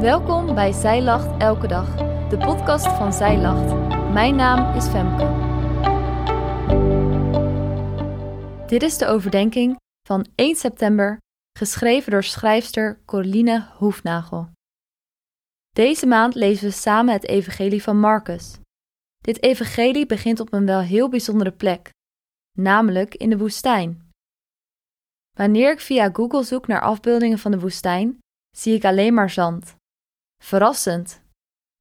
Welkom bij Zij Lacht Elke Dag, de podcast van Zij Lacht. Mijn naam is Femke. Dit is de overdenking van 1 september, geschreven door schrijfster Coline Hoefnagel. Deze maand lezen we samen het Evangelie van Marcus. Dit Evangelie begint op een wel heel bijzondere plek, namelijk in de woestijn. Wanneer ik via Google zoek naar afbeeldingen van de woestijn, zie ik alleen maar zand. Verrassend.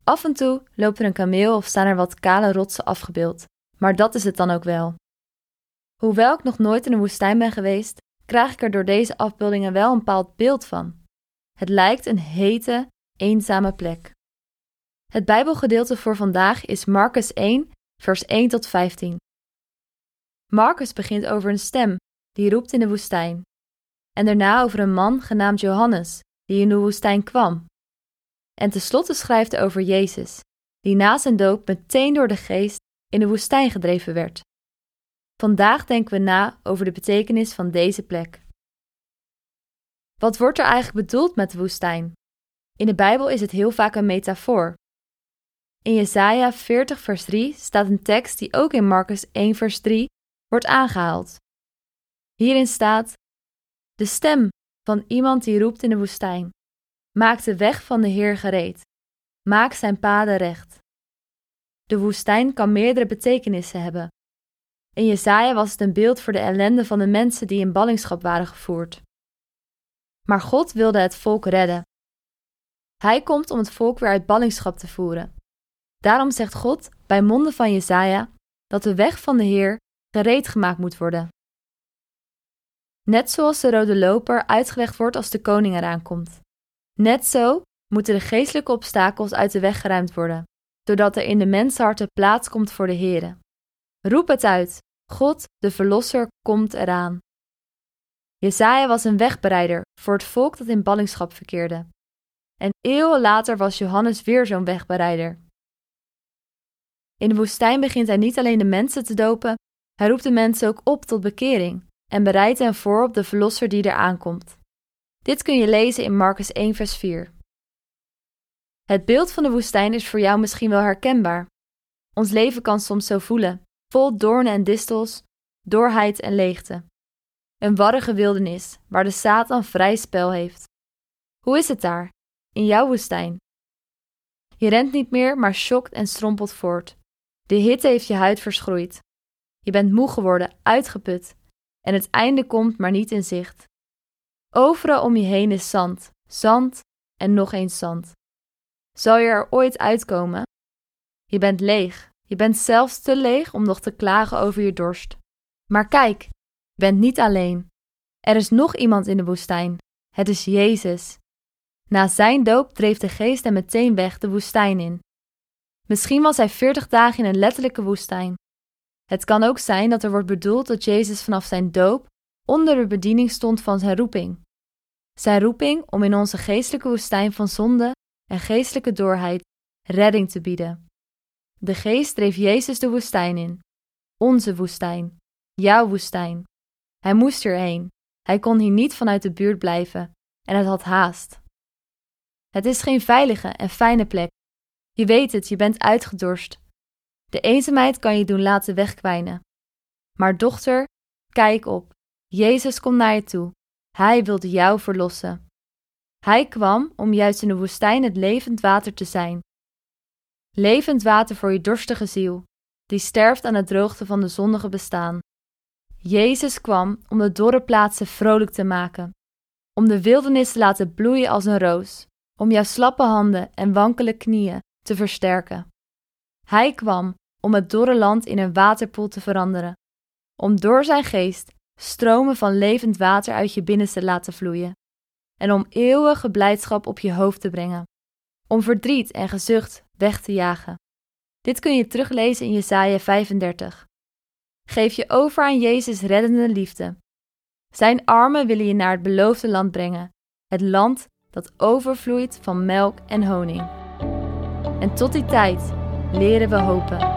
Af en toe loopt er een kameel of staan er wat kale rotsen afgebeeld, maar dat is het dan ook wel. Hoewel ik nog nooit in een woestijn ben geweest, krijg ik er door deze afbeeldingen wel een bepaald beeld van. Het lijkt een hete, eenzame plek. Het Bijbelgedeelte voor vandaag is Marcus 1, vers 1 tot 15. Marcus begint over een stem die roept in de woestijn, en daarna over een man genaamd Johannes die in de woestijn kwam. En tenslotte schrijft hij over Jezus, die na zijn doop meteen door de geest in de woestijn gedreven werd. Vandaag denken we na over de betekenis van deze plek. Wat wordt er eigenlijk bedoeld met de woestijn? In de Bijbel is het heel vaak een metafoor. In Jesaja 40 vers 3 staat een tekst die ook in Marcus 1 vers 3 wordt aangehaald. Hierin staat: De stem van iemand die roept in de woestijn. Maak de weg van de Heer gereed. Maak zijn paden recht. De woestijn kan meerdere betekenissen hebben. In Jesaja was het een beeld voor de ellende van de mensen die in ballingschap waren gevoerd. Maar God wilde het volk redden. Hij komt om het volk weer uit ballingschap te voeren. Daarom zegt God bij monden van Jesaja dat de weg van de Heer gereed gemaakt moet worden. Net zoals de rode loper uitgelegd wordt als de koning eraan komt. Net zo moeten de geestelijke obstakels uit de weg geruimd worden, zodat er in de mensenharten plaats komt voor de Here. Roep het uit, God, de Verlosser, komt eraan. Jesaja was een wegbereider voor het volk dat in ballingschap verkeerde. En eeuwen later was Johannes weer zo'n wegbereider. In de woestijn begint hij niet alleen de mensen te dopen, hij roept de mensen ook op tot bekering en bereidt hen voor op de Verlosser die er aankomt. Dit kun je lezen in Marcus 1, vers 4. Het beeld van de woestijn is voor jou misschien wel herkenbaar. Ons leven kan soms zo voelen, vol doornen en distels, doorheid en leegte. Een warrige wildernis, waar de Satan vrij spel heeft. Hoe is het daar, in jouw woestijn? Je rent niet meer, maar schokt en strompelt voort. De hitte heeft je huid verschroeid. Je bent moe geworden, uitgeput, en het einde komt maar niet in zicht. Overal om je heen is zand, zand en nog eens zand. Zal je er ooit uitkomen? Je bent leeg. Je bent zelfs te leeg om nog te klagen over je dorst. Maar kijk, je bent niet alleen. Er is nog iemand in de woestijn. Het is Jezus. Na zijn doop dreef de geest hem meteen weg de woestijn in. Misschien was hij veertig dagen in een letterlijke woestijn. Het kan ook zijn dat er wordt bedoeld dat Jezus vanaf zijn doop onder de bediening stond van zijn roeping. Zijn roeping om in onze geestelijke woestijn van zonde en geestelijke doorheid redding te bieden. De geest dreef Jezus de woestijn in. Onze woestijn. Jouw woestijn. Hij moest erheen. Hij kon hier niet vanuit de buurt blijven en het had haast. Het is geen veilige en fijne plek. Je weet het, je bent uitgedorst. De eenzaamheid kan je doen laten wegkwijnen. Maar dochter, kijk op. Jezus komt naar je toe. Hij wilde jou verlossen. Hij kwam om juist in de woestijn het levend water te zijn. Levend water voor je dorstige ziel, die sterft aan de droogte van de zondige bestaan. Jezus kwam om de dorre plaatsen vrolijk te maken, om de wildernis te laten bloeien als een roos, om jouw slappe handen en wankele knieën te versterken. Hij kwam om het dorre land in een waterpoel te veranderen, om door zijn geest stromen van levend water uit je binnenste laten vloeien, en om eeuwige blijdschap op je hoofd te brengen, om verdriet en gezucht weg te jagen. Dit kun je teruglezen in Jesaja 35. Geef je over aan Jezus reddende liefde. Zijn armen willen je naar het beloofde land brengen, het land dat overvloeit van melk en honing. En tot die tijd leren we hopen.